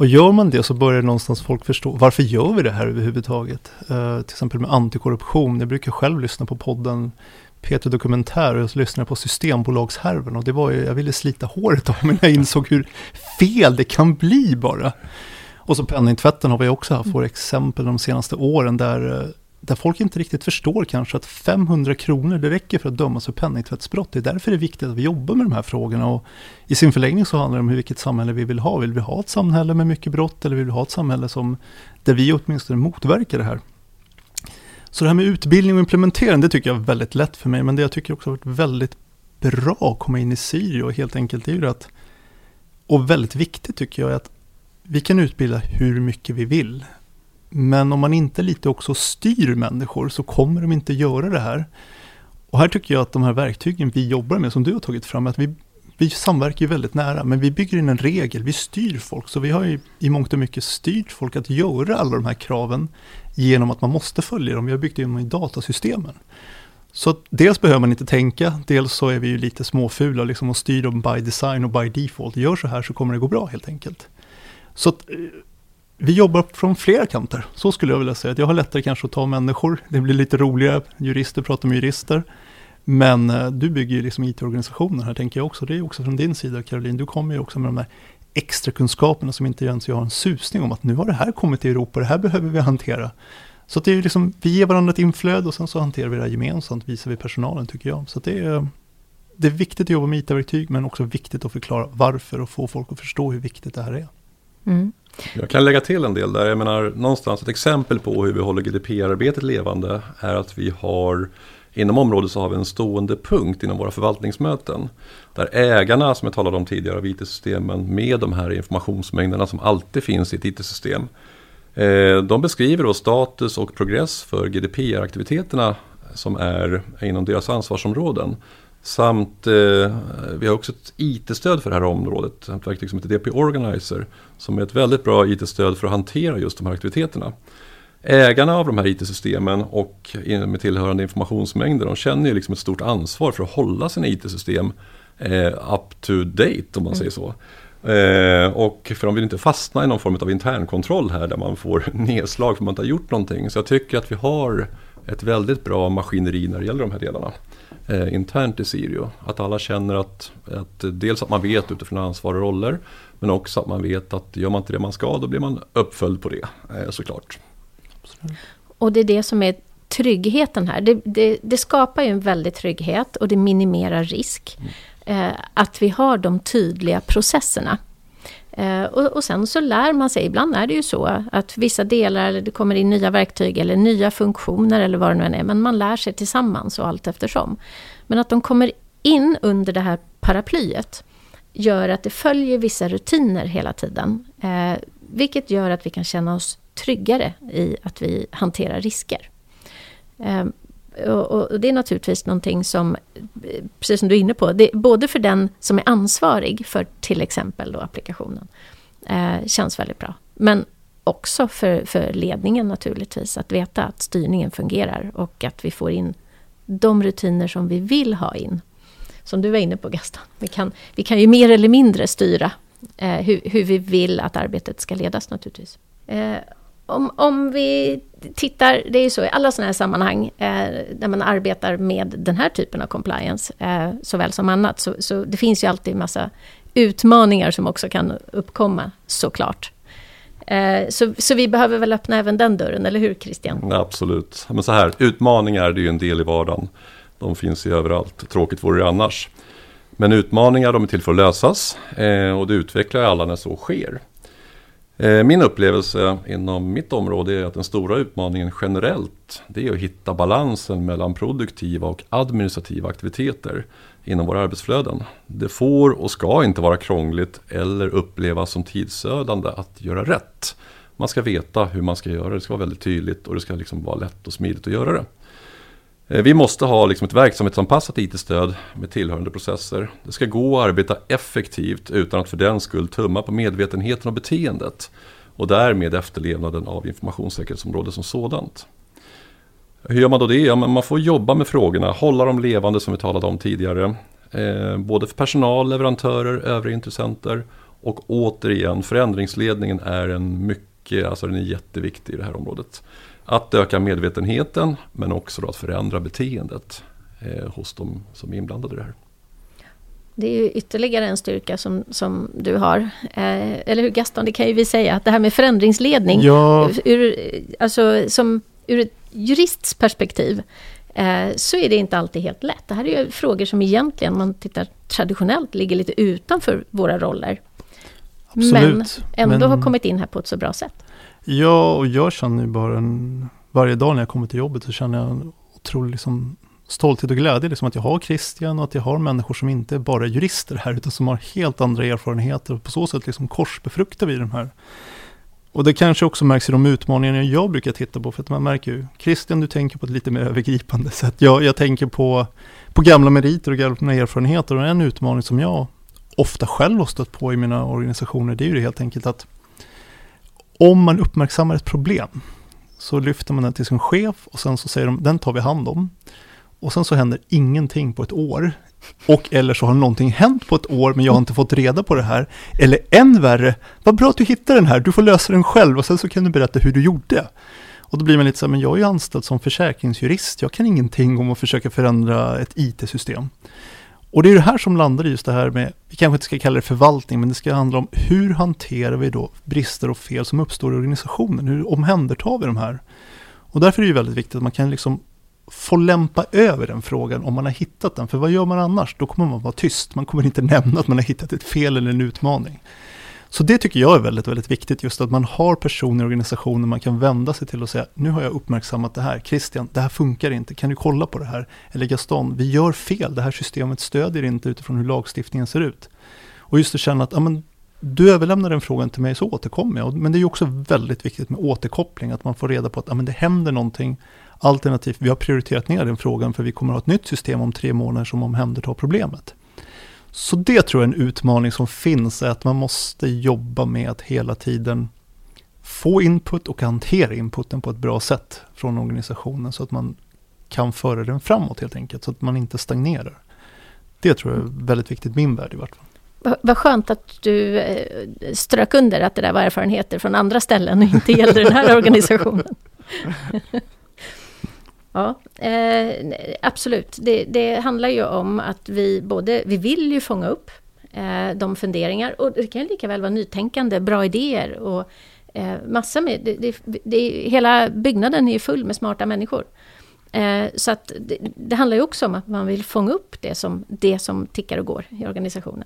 Och gör man det så börjar någonstans folk förstå, varför gör vi det här överhuvudtaget? Uh, till exempel med antikorruption, jag brukar själv lyssna på podden Peter Dokumentär och jag lyssnade på Systembolagshärven och det var ju, jag ville slita håret av mig när jag insåg hur fel det kan bli bara. Och så penningtvätten har vi också haft våra exempel de senaste åren där eh, där folk inte riktigt förstår kanske att 500 kronor det räcker för att dömas för penningtvättsbrott. Det är därför det är viktigt att vi jobbar med de här frågorna och i sin förlängning så handlar det om vilket samhälle vi vill ha. Vill vi ha ett samhälle med mycket brott eller vill vi ha ett samhälle som, där vi åtminstone motverkar det här? Så det här med utbildning och implementering, det tycker jag är väldigt lätt för mig, men det jag tycker också har varit väldigt bra att komma in i Siri helt enkelt är ju att, och väldigt viktigt tycker jag, är att vi kan utbilda hur mycket vi vill. Men om man inte lite också styr människor så kommer de inte göra det här. Och här tycker jag att de här verktygen vi jobbar med, som du har tagit fram, att vi, vi samverkar ju väldigt nära, men vi bygger in en regel, vi styr folk. Så vi har ju i mångt och mycket styrt folk att göra alla de här kraven genom att man måste följa dem. Vi har byggt in dem i datasystemen. Så dels behöver man inte tänka, dels så är vi ju lite småfula liksom och styr dem by design och by default. Gör så här så kommer det gå bra helt enkelt. Så att, eh, vi jobbar från flera kanter, så skulle jag vilja säga. Jag har lättare kanske att ta människor, det blir lite roligare, jurister pratar med jurister. Men eh, du bygger ju liksom IT-organisationen här tänker jag också. Det är också från din sida Caroline, du kommer ju också med de här extra kunskaperna som inte ens jag har en susning om att nu har det här kommit till Europa, det här behöver vi hantera. Så det är liksom, vi ger varandra ett inflöde och sen så hanterar vi det här gemensamt, visar vi personalen tycker jag. Så det är, det är viktigt att jobba med IT-verktyg men också viktigt att förklara varför och få folk att förstå hur viktigt det här är.
Mm. Jag kan lägga till en del där. Jag menar någonstans ett exempel på hur vi håller GDPR-arbetet levande är att vi har Inom området så har vi en stående punkt inom våra förvaltningsmöten. Där ägarna, som jag talade om tidigare, av IT-systemen med de här informationsmängderna som alltid finns i ett IT-system. Eh, de beskriver då status och progress för GDPR-aktiviteterna som är inom deras ansvarsområden. Samt eh, vi har också ett IT-stöd för det här området, ett verktyg som heter DP Organizer. Som är ett väldigt bra IT-stöd för att hantera just de här aktiviteterna. Ägarna av de här IT-systemen och med tillhörande informationsmängder, de känner ju liksom ett stort ansvar för att hålla sina IT-system eh, up to date om man mm. säger så. Eh, och för de vill inte fastna i någon form av internkontroll här där man får (laughs) nedslag för att man inte har gjort någonting. Så jag tycker att vi har ett väldigt bra maskineri när det gäller de här delarna eh, internt i Sirio. Att alla känner att, att dels att man vet utifrån ansvar och roller men också att man vet att gör man inte det man ska då blir man uppföljd på det eh, såklart.
Och det är det som är tryggheten här. Det, det, det skapar ju en väldig trygghet och det minimerar risk. Mm. Eh, att vi har de tydliga processerna. Eh, och, och, sen så lär man sig, ibland är det ju så att vissa delar, eller det kommer in nya verktyg eller nya funktioner eller vad det nu än är, men man lär sig tillsammans och allt eftersom. Men att de kommer in under det här paraplyet gör att det följer vissa rutiner hela tiden. Eh, vilket gör att vi kan känna oss tryggare i att vi hanterar risker. Eh, och, och, det är naturligtvis någonting som, precis som du är inne på, det, både för den som är ansvarig för till exempel då applikationen, eh, känns väldigt bra. Men också för, för ledningen naturligtvis, att veta att styrningen fungerar och att vi får in de rutiner som vi vill ha in. Som du var inne på Gaston, vi kan, vi kan ju mer eller mindre styra eh, hur, hur, vi vill att arbetet ska ledas naturligtvis. Eh, om, om vi tittar, det är ju så i alla sådana här sammanhang, eh, där man arbetar med den här typen av compliance, eh, såväl som annat, så, så det finns ju alltid massa utmaningar som också kan uppkomma, såklart. Eh, så, så vi behöver väl öppna även den dörren, eller hur Christian?
Absolut. Men så här, utmaningar det är ju en del i vardagen. De finns ju överallt, tråkigt vore det annars. Men utmaningar de är till för att lösas eh, och det utvecklar alla när så sker. Eh, min upplevelse inom mitt område är att den stora utmaningen generellt det är att hitta balansen mellan produktiva och administrativa aktiviteter inom våra arbetsflöden. Det får och ska inte vara krångligt eller upplevas som tidsödande att göra rätt. Man ska veta hur man ska göra det, det ska vara väldigt tydligt och det ska liksom vara lätt och smidigt att göra det. Eh, vi måste ha liksom ett verksamhetsanpassat IT-stöd med tillhörande processer. Det ska gå att arbeta effektivt utan att för den skull tumma på medvetenheten och beteendet och därmed efterlevnaden av informationssäkerhetsområdet som sådant. Hur gör man då det? Ja, men man får jobba med frågorna, hålla dem levande som vi talade om tidigare. Eh, både för personal, leverantörer, övriga intressenter och återigen förändringsledningen är en mycket, alltså den är jätteviktig i det här området. Att öka medvetenheten men också att förändra beteendet eh, hos de som är inblandade i det här.
Det är ju ytterligare en styrka som, som du har. Eh, eller hur Gaston, det kan ju vi säga att det här med förändringsledning, ja. ur, alltså, som, ur ett jurists perspektiv, eh, så är det inte alltid helt lätt. Det här är ju frågor som egentligen, om man tittar traditionellt, ligger lite utanför våra roller. Absolut, men ändå men... har kommit in här på ett så bra sätt.
Ja, och jag känner ju bara en, varje dag när jag kommer till jobbet så känner jag en otrolig liksom, stolthet och glädje. Liksom att jag har Christian och att jag har människor som inte bara är jurister här, utan som har helt andra erfarenheter. Och på så sätt liksom korsbefruktar vi de här. Och det kanske också märks i de utmaningar jag brukar titta på, för att man märker ju, Christian du tänker på ett lite mer övergripande sätt. Jag, jag tänker på, på gamla meriter och gamla erfarenheter. Och en utmaning som jag ofta själv har stött på i mina organisationer, det är ju det helt enkelt att om man uppmärksammar ett problem så lyfter man den till sin chef och sen så säger de den tar vi hand om. Och sen så händer ingenting på ett år. Och eller så har någonting hänt på ett år men jag har inte fått reda på det här. Eller än värre, vad bra att du hittade den här, du får lösa den själv och sen så kan du berätta hur du gjorde. Och då blir man lite så här, men jag är ju anställd som försäkringsjurist, jag kan ingenting om att försöka förändra ett IT-system. Och det är det här som landar i just det här med, vi kanske inte ska kalla det förvaltning, men det ska handla om hur hanterar vi då brister och fel som uppstår i organisationen? Hur omhändertar vi de här? Och därför är det ju väldigt viktigt att man kan liksom få lämpa över den frågan om man har hittat den. För vad gör man annars? Då kommer man vara tyst. Man kommer inte nämna att man har hittat ett fel eller en utmaning. Så det tycker jag är väldigt, väldigt viktigt, just att man har personer i organisationen man kan vända sig till och säga, nu har jag uppmärksammat det här, Christian, det här funkar inte, kan du kolla på det här? Eller Gaston, vi gör fel, det här systemet stödjer inte utifrån hur lagstiftningen ser ut. Och just att känna att, ja men, du överlämnar den frågan till mig så återkommer jag. Men det är ju också väldigt viktigt med återkoppling, att man får reda på att ja, men det händer någonting. Alternativt, vi har prioriterat ner den frågan för vi kommer att ha ett nytt system om tre månader som omhändertar problemet. Så det tror jag är en utmaning som finns, är att man måste jobba med att hela tiden få input och hantera inputen på ett bra sätt från organisationen så att man kan föra den framåt helt enkelt, så att man inte stagnerar. Det tror jag är väldigt viktigt, min värld i vart fall.
Vad skönt att du eh, strök under att det där var erfarenheter från andra ställen och inte gällde den här (laughs) organisationen. Ja, eh, absolut. Det, det, handlar ju om att vi både, vi vill ju fånga upp eh, de funderingar och det kan lika väl vara nytänkande, bra idéer och eh, massor med, det, det, det, hela byggnaden är ju full med smarta människor. Eh, så att det, det, handlar ju också om att man vill fånga upp det som, det som tickar och går i organisationen.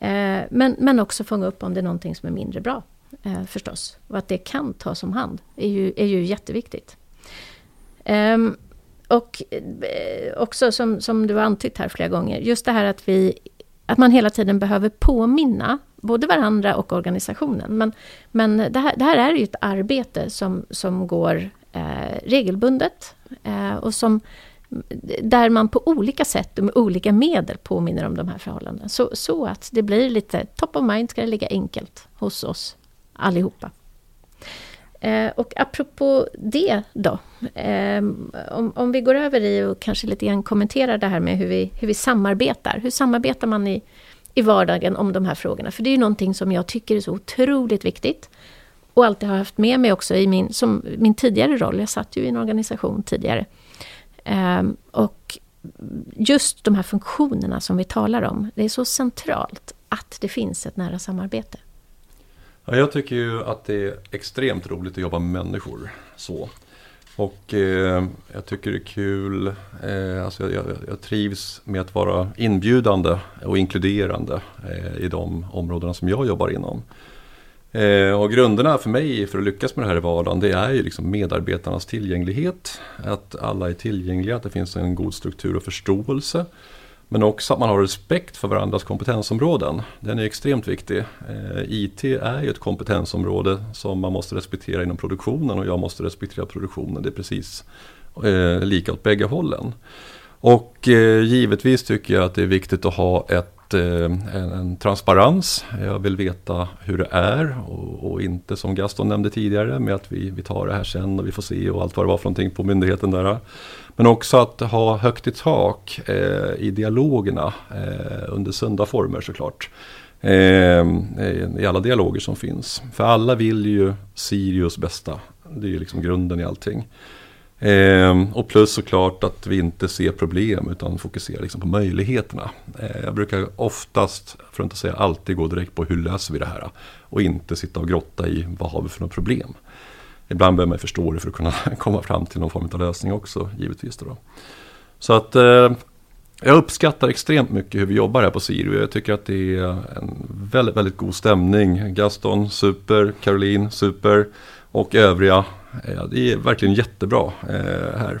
Eh, men, men också fånga upp om det är någonting som är mindre bra, eh, förstås. Och att det kan tas om hand är ju, är ju jätteviktigt. Um, och eh, också som, som du har antytt här flera gånger, just det här att, vi, att man hela tiden behöver påminna både varandra och organisationen. Men, men det, här, det här är ju ett arbete som, som går eh, eh, regelbundet eh, och som där man på olika sätt och med olika medel påminner om de här förhållandena. Så, så att det blir lite top of mind, ska det ligga enkelt hos oss allihopa. Eh, och apropå det då, eh, om, om vi går över i och kanske lite grann kommenterar det här med hur vi, hur vi samarbetar. Hur samarbetar man i, i vardagen om de här frågorna? För det är ju någonting som jag tycker är så otroligt viktigt. Och alltid har haft med mig också i min, som min tidigare roll. Jag satt ju i en organisation tidigare. Eh, och just de här funktionerna som vi talar om, det är så centralt att det finns ett nära samarbete.
Ja, jag tycker ju att det är extremt roligt att jobba med människor. Så. Och eh, jag tycker det är kul, eh, alltså jag, jag, jag, trivs med att vara inbjudande och inkluderande eh, i de områdena som jag jobbar inom. Eh, och grunderna för mig för att lyckas med det här i vardagen det är ju liksom medarbetarnas tillgänglighet. Att alla är tillgängliga, att det finns en god struktur och förståelse. Men också att man har respekt för varandras kompetensområden. Den är extremt viktig. Eh, IT är ju ett kompetensområde som man måste respektera inom produktionen och jag måste respektera produktionen. Det är precis eh, lika åt bägge hållen. Och eh, givetvis tycker jag att det är viktigt att ha ett, en, en, transparens. Jag vill veta hur det är och, och, inte som Gaston nämnde tidigare med att vi, vi tar det här sen och vi får se och allt vad det var för någonting på myndigheten där. Men också att ha högt i tak eh, i dialogerna eh, under sunda former såklart. Eh, I alla dialoger som finns. För alla vill ju Sirius bästa. Det är ju liksom grunden i allting. Eh, och plus såklart att vi inte ser problem utan fokuserar liksom på möjligheterna. Eh, jag brukar oftast, för att inte säga alltid, gå direkt på hur löser vi det här? Och inte sitta och grotta i vad har vi för några problem ibland behöver man förstå det för att kunna (laughs) komma fram till någon form av lösning också givetvis. Då. Så att eh, jag uppskattar extremt mycket hur vi jobbar här på Sirio. Jag tycker att det är en väldigt, väldigt god stämning. Gaston, super. Caroline, super. Och övriga. Eh, det är verkligen jättebra eh, här.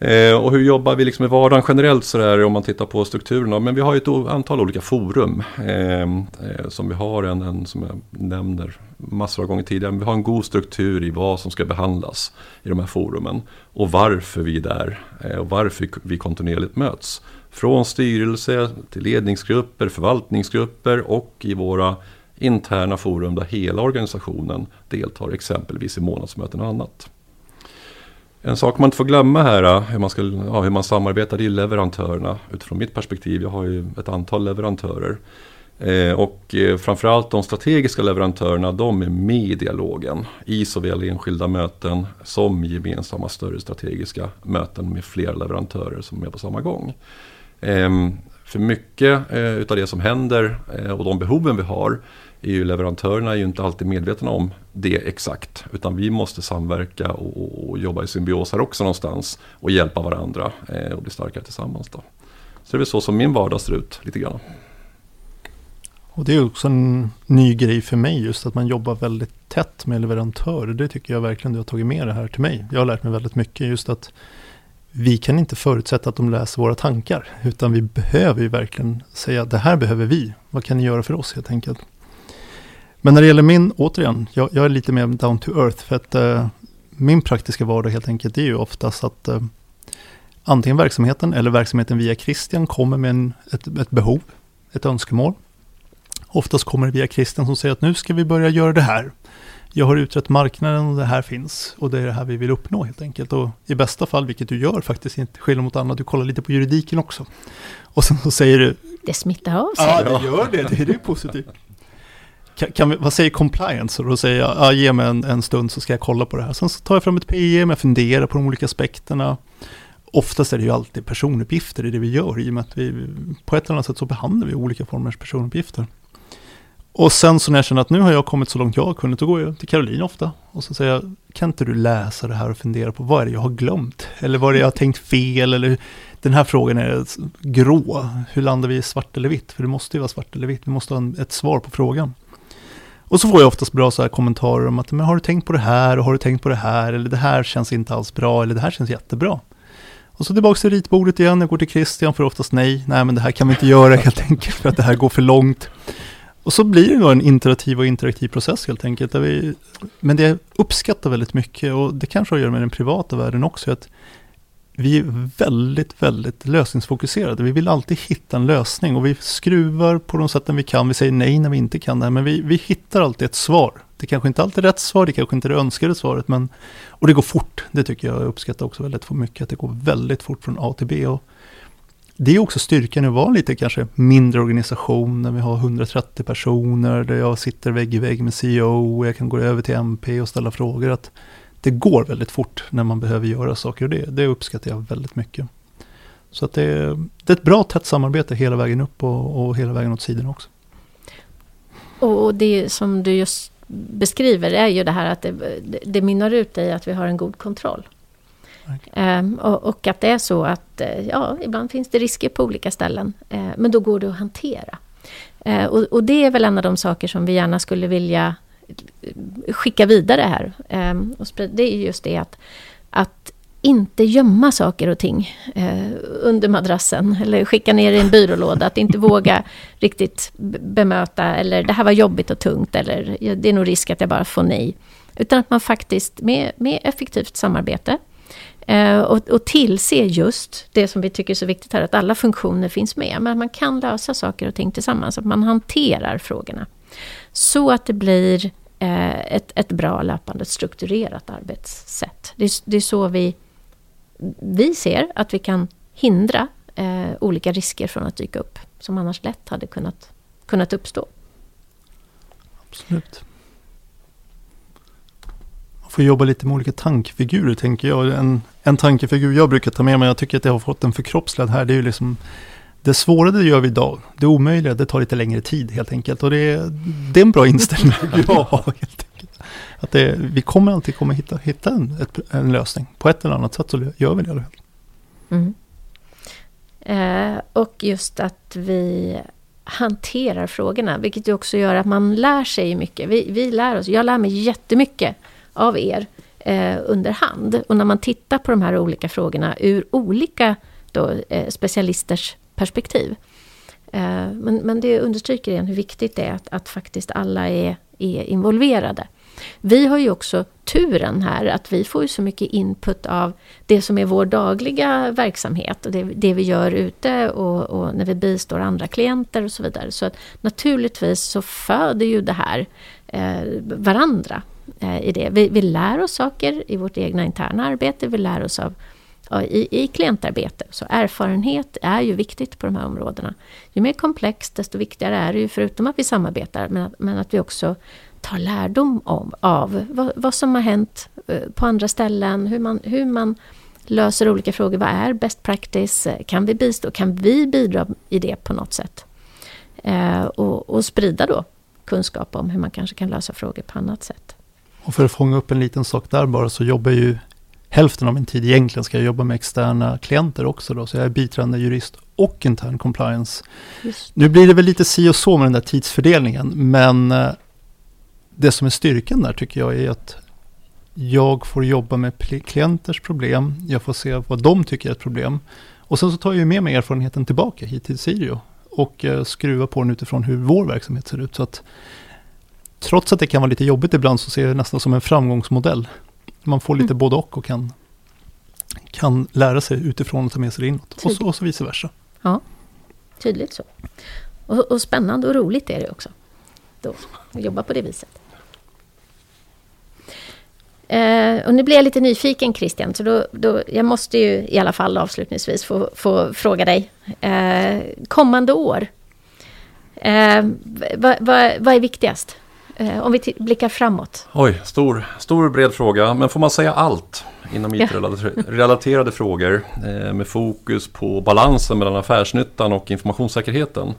Eh, och hur jobbar vi liksom i vardagen generellt sådär om man tittar på strukturerna? Men vi har ju ett antal olika forum ehm, eh, som vi har en, en, som jag nämner massor av gånger tidigare. Men vi har en god struktur i vad som ska behandlas i de här forumen och varför vi är där eh, och varför vi kontinuerligt möts. Från styrelse till ledningsgrupper, förvaltningsgrupper och i våra interna forum där hela organisationen deltar exempelvis i månadsmöten och annat. En sak man inte får glömma här, eh, hur man, ska, ja, hur man samarbetar, det är leverantörerna. Utifrån mitt perspektiv, jag har ju ett antal leverantörer. Eh, och eh, framförallt de strategiska leverantörerna, de är med i dialogen. I såväl enskilda möten som gemensamma större strategiska möten med flera leverantörer som är med på samma gång. Eh, för mycket eh, utav det som händer eh, och de behoven vi har EU-leverantörerna är ju inte alltid medvetna om det exakt. Utan vi måste samverka och, och jobba i symbios här också någonstans. Och hjälpa varandra eh, och bli starkare tillsammans. Då. Så det är väl så som min vardag ser ut lite grann.
Och det är också en ny grej för mig just att man jobbar väldigt tätt med leverantörer. Det tycker jag verkligen du har tagit med det här till mig. Jag har lärt mig väldigt mycket just att vi kan inte förutsätta att de läser våra tankar. Utan vi behöver ju verkligen säga det här behöver vi. Vad kan ni göra för oss helt enkelt? Men när det gäller min, återigen, jag, jag är lite mer down to earth. För att uh, min praktiska vardag helt enkelt är ju oftast att uh, antingen verksamheten eller verksamheten via Christian kommer med en, ett, ett behov, ett önskemål. Oftast kommer det via Christian som säger att nu ska vi börja göra det här. Jag har utrett marknaden och det här finns och det är det här vi vill uppnå helt enkelt. Och i bästa fall, vilket du gör faktiskt, inte skillnad mot annat, du kollar lite på juridiken också. Och sen så säger du...
Det smittar av sig.
Ja, det gör det. Det är ju positivt. Kan, kan vi, vad säger compliance? Och då säger jag, ja, ge mig en, en, stund så ska jag kolla på det här. Sen så tar jag fram ett PM, jag funderar på de olika aspekterna. Oftast är det ju alltid personuppgifter i det vi gör, i och med att vi på ett eller annat sätt så behandlar vi olika formers personuppgifter. Och sen så när jag känner att nu har jag kommit så långt jag har kunnat, då går jag till Caroline ofta. Och så säger jag, kan inte du läsa det här och fundera på vad är det jag har glömt? Eller vad är det jag har tänkt fel? Eller den här frågan är grå. Hur landar vi i svart eller vitt? För det måste ju vara svart eller vitt. Vi måste ha ett svar på frågan. Och så får jag oftast bra så här kommentarer om att men har du tänkt på det här och har du tänkt på det här eller det här känns inte alls bra eller det här känns jättebra. Och så tillbaka till ritbordet igen, jag går till Christian för oftast nej, nej men det här kan vi inte göra helt enkelt för att det här går för långt. Och så blir det då en interaktiv och interaktiv process helt enkelt. Där vi, men det jag uppskattar väldigt mycket och det kanske har att göra med den privata världen också. Att vi är väldigt, väldigt lösningsfokuserade. Vi vill alltid hitta en lösning och vi skruvar på de sätten vi kan. Vi säger nej när vi inte kan det, men vi, vi hittar alltid ett svar. Det kanske inte alltid är rätt svar, det kanske inte är det önskade svaret, men och det går fort. Det tycker jag uppskattar också väldigt mycket, att det går väldigt fort från A till B. Och det är också styrkan i att vara lite kanske mindre organisation, när vi har 130 personer, där jag sitter vägg i vägg med CEO, och jag kan gå över till MP och ställa frågor. Att det går väldigt fort när man behöver göra saker och det, det uppskattar jag väldigt mycket. Så att det, det är ett bra tätt samarbete hela vägen upp och, och hela vägen åt sidan också.
Och det som du just beskriver är ju det här att det, det mynnar ut i att vi har en god kontroll. Um, och, och, att det är så att eh, ja, ibland finns det risker på olika ställen. Uh, men då går det att hantera. Och, och, det är väl en av de saker som vi gärna skulle vilja skicka vidare här. Um, och det är just det att, att inte gömma saker och ting eh, under madrassen eller skicka ner i en byrålåda. Att inte våga riktigt bemöta eller det här var jobbigt och tungt eller det är nog risk att jag bara får nej. Utan att man faktiskt med, med effektivt samarbete eh, och, och tillse just det som vi tycker är så viktigt här, att alla funktioner finns med. Men att man kan lösa saker och ting tillsammans, att man hanterar frågorna. Så att det blir Eh, ett, ett bra löpande strukturerat arbetssätt. Det är, det är så vi vi ser att vi kan hindra eh, olika risker från att dyka upp, som annars lätt hade kunnat, kunnat uppstå.
Absolut. Man får jobba lite med olika tankfigurer, tänker jag. En, en tankefigur jag brukar ta med mig, jag tycker att jag har fått en förkroppsligad här, det är ju liksom det svåra det gör vi idag, det omöjliga det tar lite längre tid helt enkelt. Och det är, det är en bra inställning (laughs) har helt att det, vi kommer alltid komma hitta, hitta en, ett, en lösning. På ett eller annat sätt så gör vi det.
Mm. Eh, och just att vi hanterar frågorna, vilket också gör att man lär sig mycket. Vi, vi lär oss, jag lär mig jättemycket av er eh, under hand. Och när man tittar på de här olika frågorna ur olika då, eh, specialisters perspektiv. Eh, men, men det understryker igen hur viktigt det är att, att faktiskt alla är, är involverade. Vi har ju också turen här att vi får ju så mycket input av det som är vår dagliga verksamhet och det, det vi gör ute och, och, när vi bistår andra klienter och så vidare. Så att naturligtvis så föder ju det här eh, varandra eh, i det. Vi, vi lär oss saker i vårt egna interna arbete, vi lär oss av i, i klientarbete. Så erfarenhet är ju viktigt på de här områdena. Ju mer komplext, desto viktigare är det ju, förutom att vi samarbetar, men, men att vi också tar lärdom om, av vad, vad, som har hänt eh, på andra ställen, hur man, hur man löser olika frågor. Vad är best practice? Eh, kan vi bistå? Kan vi bidra i det på något sätt? Eh, och, och, sprida då kunskap om hur man kanske kan lösa frågor på annat sätt.
Och för att fånga upp en liten sak där bara så jobbar ju hälften av min tid egentligen ska jag jobba med externa klienter också då, så jag är biträdande jurist och intern compliance. Just. Nu blir det väl lite si och så med den där tidsfördelningen, men eh, det som är styrkan där tycker jag är att jag får jobba med klienters problem, jag får se vad de tycker är ett problem. Och sen så tar jag med mig erfarenheten tillbaka hit till Sirio och eh, skruvar på den utifrån hur vår verksamhet ser ut. Så att trots att det kan vara lite jobbigt ibland så ser jag det nästan som en framgångsmodell. Man får lite mm. både och och kan, kan lära sig utifrån och ta med sig det inåt. Och så, och så vice versa.
Ja, tydligt så. Och, och spännande och roligt är det också. Då, att jobba på det viset. Eh, och nu blir jag lite nyfiken Christian, så då, då, jag måste ju i alla fall avslutningsvis få, få fråga dig. Eh, kommande år, eh, vad, vad, vad är viktigast? Eh, om vi blickar framåt.
Oj, stor, stor bred fråga. Men får man säga allt inom IT-relaterade frågor eh, med fokus på balansen mellan affärsnyttan och informationssäkerheten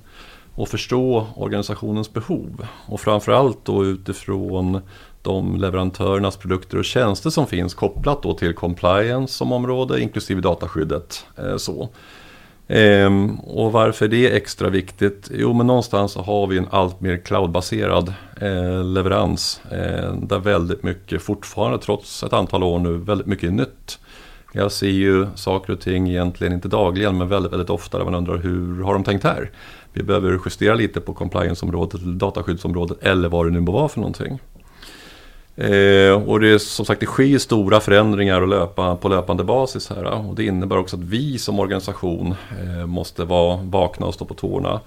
och förstå organisationens behov och framförallt då utifrån de leverantörernas produkter och tjänster som finns kopplat då till compliance som område inklusive dataskyddet. Eh, så. Ehm, och varför det är extra viktigt? Jo men någonstans så har vi en allt mer cloudbaserad eh, leverans eh, där väldigt mycket fortfarande trots ett antal år nu väldigt mycket är nytt. Jag ser ju saker och ting egentligen inte dagligen men väldigt, väldigt ofta där man undrar hur har de tänkt här? vi behöver justera lite på compliance-området dataskyddsområdet eller vad det nu må vara för någonting. Eh, och det är som sagt det sker stora förändringar och löpa, på löpande basis här. Och det innebär också att vi som organisation eh, måste vara vakna och stå på tårna.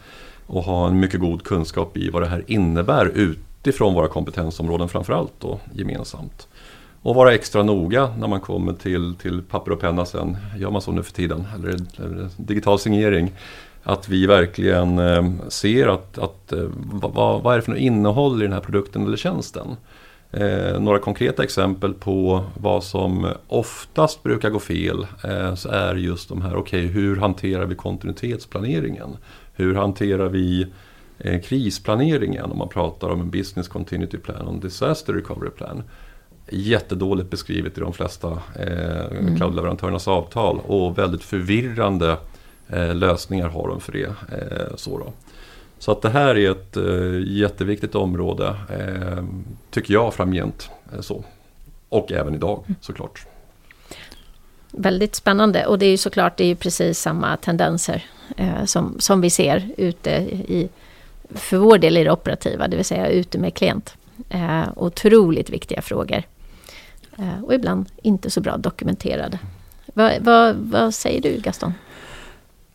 Och ha en mycket god kunskap i vad det här innebär utifrån våra kompetensområden framförallt då gemensamt. Och vara extra noga när man kommer till, till papper och penna sen. Gör man så nu för tiden? Eller, eller digital signering. Att vi verkligen eh, ser att, att eh, vad, vad är det för innehåll i den här produkten eller tjänsten. Eh, några konkreta exempel på vad som oftast brukar gå fel eh, så är just de här, okej okay, hur hanterar vi kontinuitetsplaneringen? Hur hanterar vi eh, krisplaneringen om man pratar om en business continuity plan och en disaster recovery plan? Jättedåligt beskrivet i de flesta eh, mm. cloudleverantörernas avtal och väldigt förvirrande eh, lösningar har de för det. Eh, så då. Så att det här är ett eh, jätteviktigt område, eh, tycker jag framgent. Eh, så. Och även idag mm. såklart.
Väldigt spännande och det är ju såklart det är precis samma tendenser som, som vi ser ute i, för vår del i det operativa, det vill säga ute med klient. Eh, otroligt viktiga frågor. Eh, och ibland inte så bra dokumenterade. Va, va, vad säger du Gaston?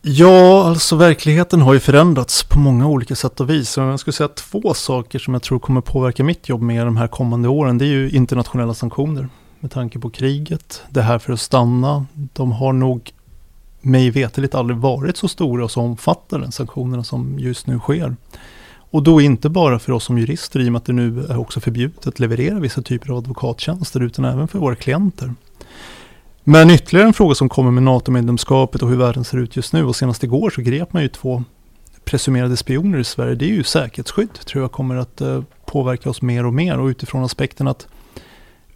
Ja, alltså verkligheten har ju förändrats på många olika sätt och vis. jag skulle säga två saker som jag tror kommer påverka mitt jobb mer de här kommande åren. Det är ju internationella sanktioner med tanke på kriget. Det här för att stanna. De har nog mig veterligt aldrig varit så stora och så omfattande sanktionerna som just nu sker. Och då inte bara för oss som jurister i och med att det nu är också förbjudet att leverera vissa typer av advokattjänster utan även för våra klienter. Men ytterligare en fråga som kommer med NATO-medlemskapet och hur världen ser ut just nu och senast igår så grep man ju två presumerade spioner i Sverige. Det är ju säkerhetsskydd tror jag kommer att eh, påverka oss mer och mer och utifrån aspekten att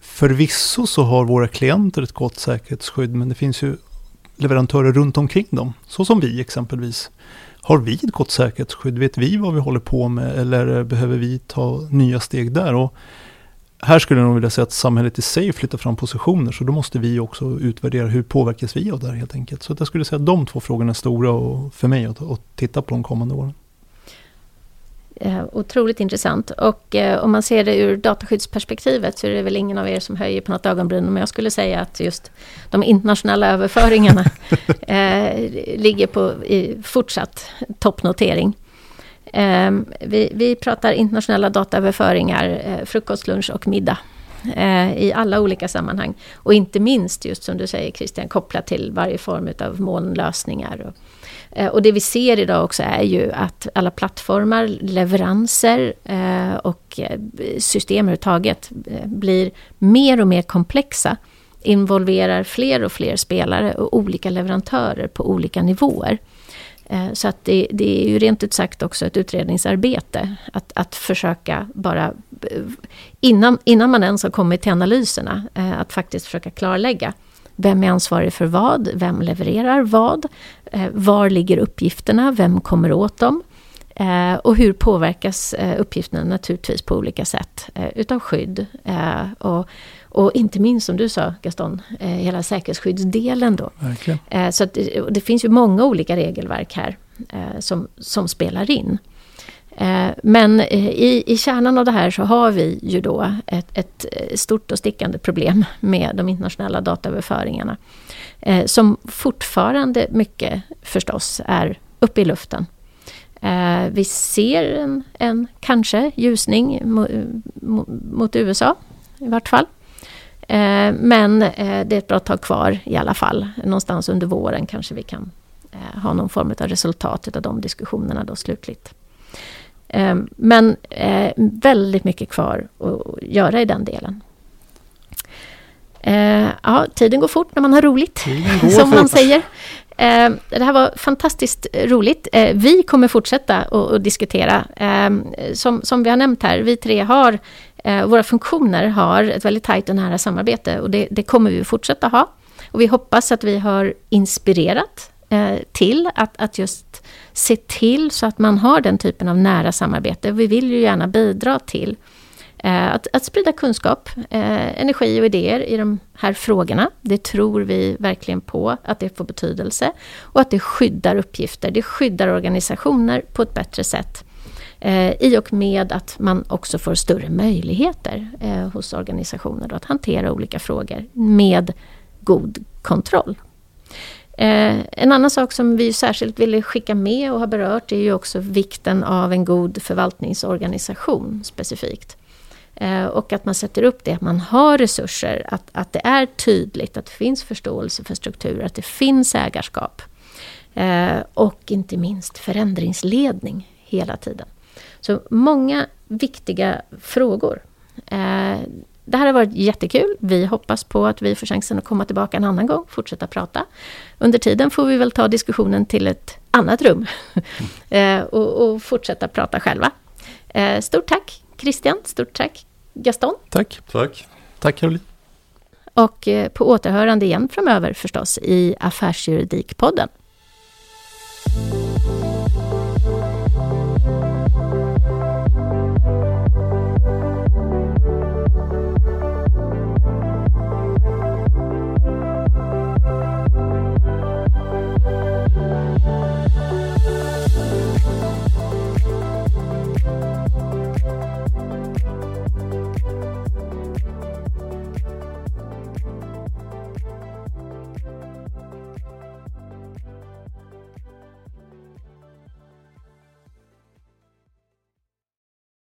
förvisso så har våra klienter ett gott säkerhetsskydd men det finns ju leverantörer runt omkring dem, så som vi exempelvis. Har vi ett gott säkerhetsskydd? Vet vi vad vi håller på med eller eh, behöver vi ta nya steg där? Och här skulle jag nog vilja säga att samhället i sig flyttar fram positioner, så då måste vi också utvärdera hur påverkas vi av det här helt enkelt. Så jag skulle säga att de två frågorna är stora och för mig att, att titta på de kommande åren.
Eh, otroligt intressant. Och eh, om man ser det ur dataskyddsperspektivet så är det väl ingen av er som höjer på något ögonbryn. Men jag skulle säga att just de internationella överföringarna (laughs) eh, ligger på i fortsatt toppnotering. Ehm, vi, vi pratar internationella dataöverföringar, eh, frukost, lunch och middag eh, i alla olika sammanhang. Och inte minst, just som du säger Christian, kopplat till varje form av molnlösningar. Eh, och det vi ser idag också är ju att alla plattformar, leveranser eh, och eh, system överhuvudtaget eh, blir mer och mer komplexa. Involverar fler och fler spelare och olika leverantörer på olika nivåer. Eh, så att det, det, är ju rent ut sagt också ett utredningsarbete. Att, att försöka bara, eh, innan, innan man ens har kommit till analyserna, eh, att faktiskt försöka klarlägga. Vem är ansvarig för vad? Vem levererar vad? Var ligger uppgifterna? Vem kommer åt dem? Och hur påverkas uppgifterna naturligtvis på olika sätt utav skydd. Och, och inte minst som du sa Gaston, eh, hela säkerhetsskyddsdelen då. Eh, så att, det finns ju många olika regelverk här eh, som, som spelar in. Men i, i kärnan av det här så har vi ju då ett, ett stort och stickande problem med de internationella dataöverföringarna. Som fortfarande mycket förstås är uppe i luften. Vi ser en, en kanske ljusning mot, mot USA i vart fall. Eh, men eh, det är ett bra tag kvar i alla fall. Någonstans under våren kanske vi kan eh, ha någon form av resultat av de diskussionerna då slutligt. Men väldigt mycket kvar att göra i den delen. Ja, tiden går fort när man har roligt, (laughs) som man säger. Eh, det här var fantastiskt roligt. Eh, vi kommer fortsätta att diskutera. Eh, som, som vi har nämnt här, vi tre har Eh, våra funktioner har ett väldigt tajt och nära samarbete och det, det, kommer vi fortsätta ha. Och vi hoppas att vi har inspirerat eh, till att, att just se till så att man har den typen av nära samarbete. Vi vill ju gärna bidra till Eh, Eh, att, att sprida kunskap, eh, energi och idéer i de här frågorna. Det tror vi verkligen på att det får betydelse. Och att det skyddar uppgifter, det skyddar organisationer på ett bättre sätt. Eh, I och med att man också får större möjligheter eh, hos organisationer då, att hantera olika frågor med god kontroll. Eh, en annan sak som vi särskilt ville skicka med och har berört är ju också vikten av en god förvaltningsorganisation specifikt. Eh, och att man sätter upp det, att man har resurser, att, att det är tydligt, att det finns förståelse för strukturer, att det finns ägarskap. Eh, och inte minst förändringsledning hela tiden. Så många viktiga frågor. Eh, det här har varit jättekul. Vi hoppas på att vi får chansen att komma tillbaka en annan gång, fortsätta prata. Under tiden får vi väl ta diskussionen till ett annat rum (laughs) och, och, fortsätta prata själva. Stort tack Christian, stort tack. Gaston.
Tack.
Tack.
Tack Caroline.
Och eh, på återhörande igen framöver förstås i Affärsjuridikpodden.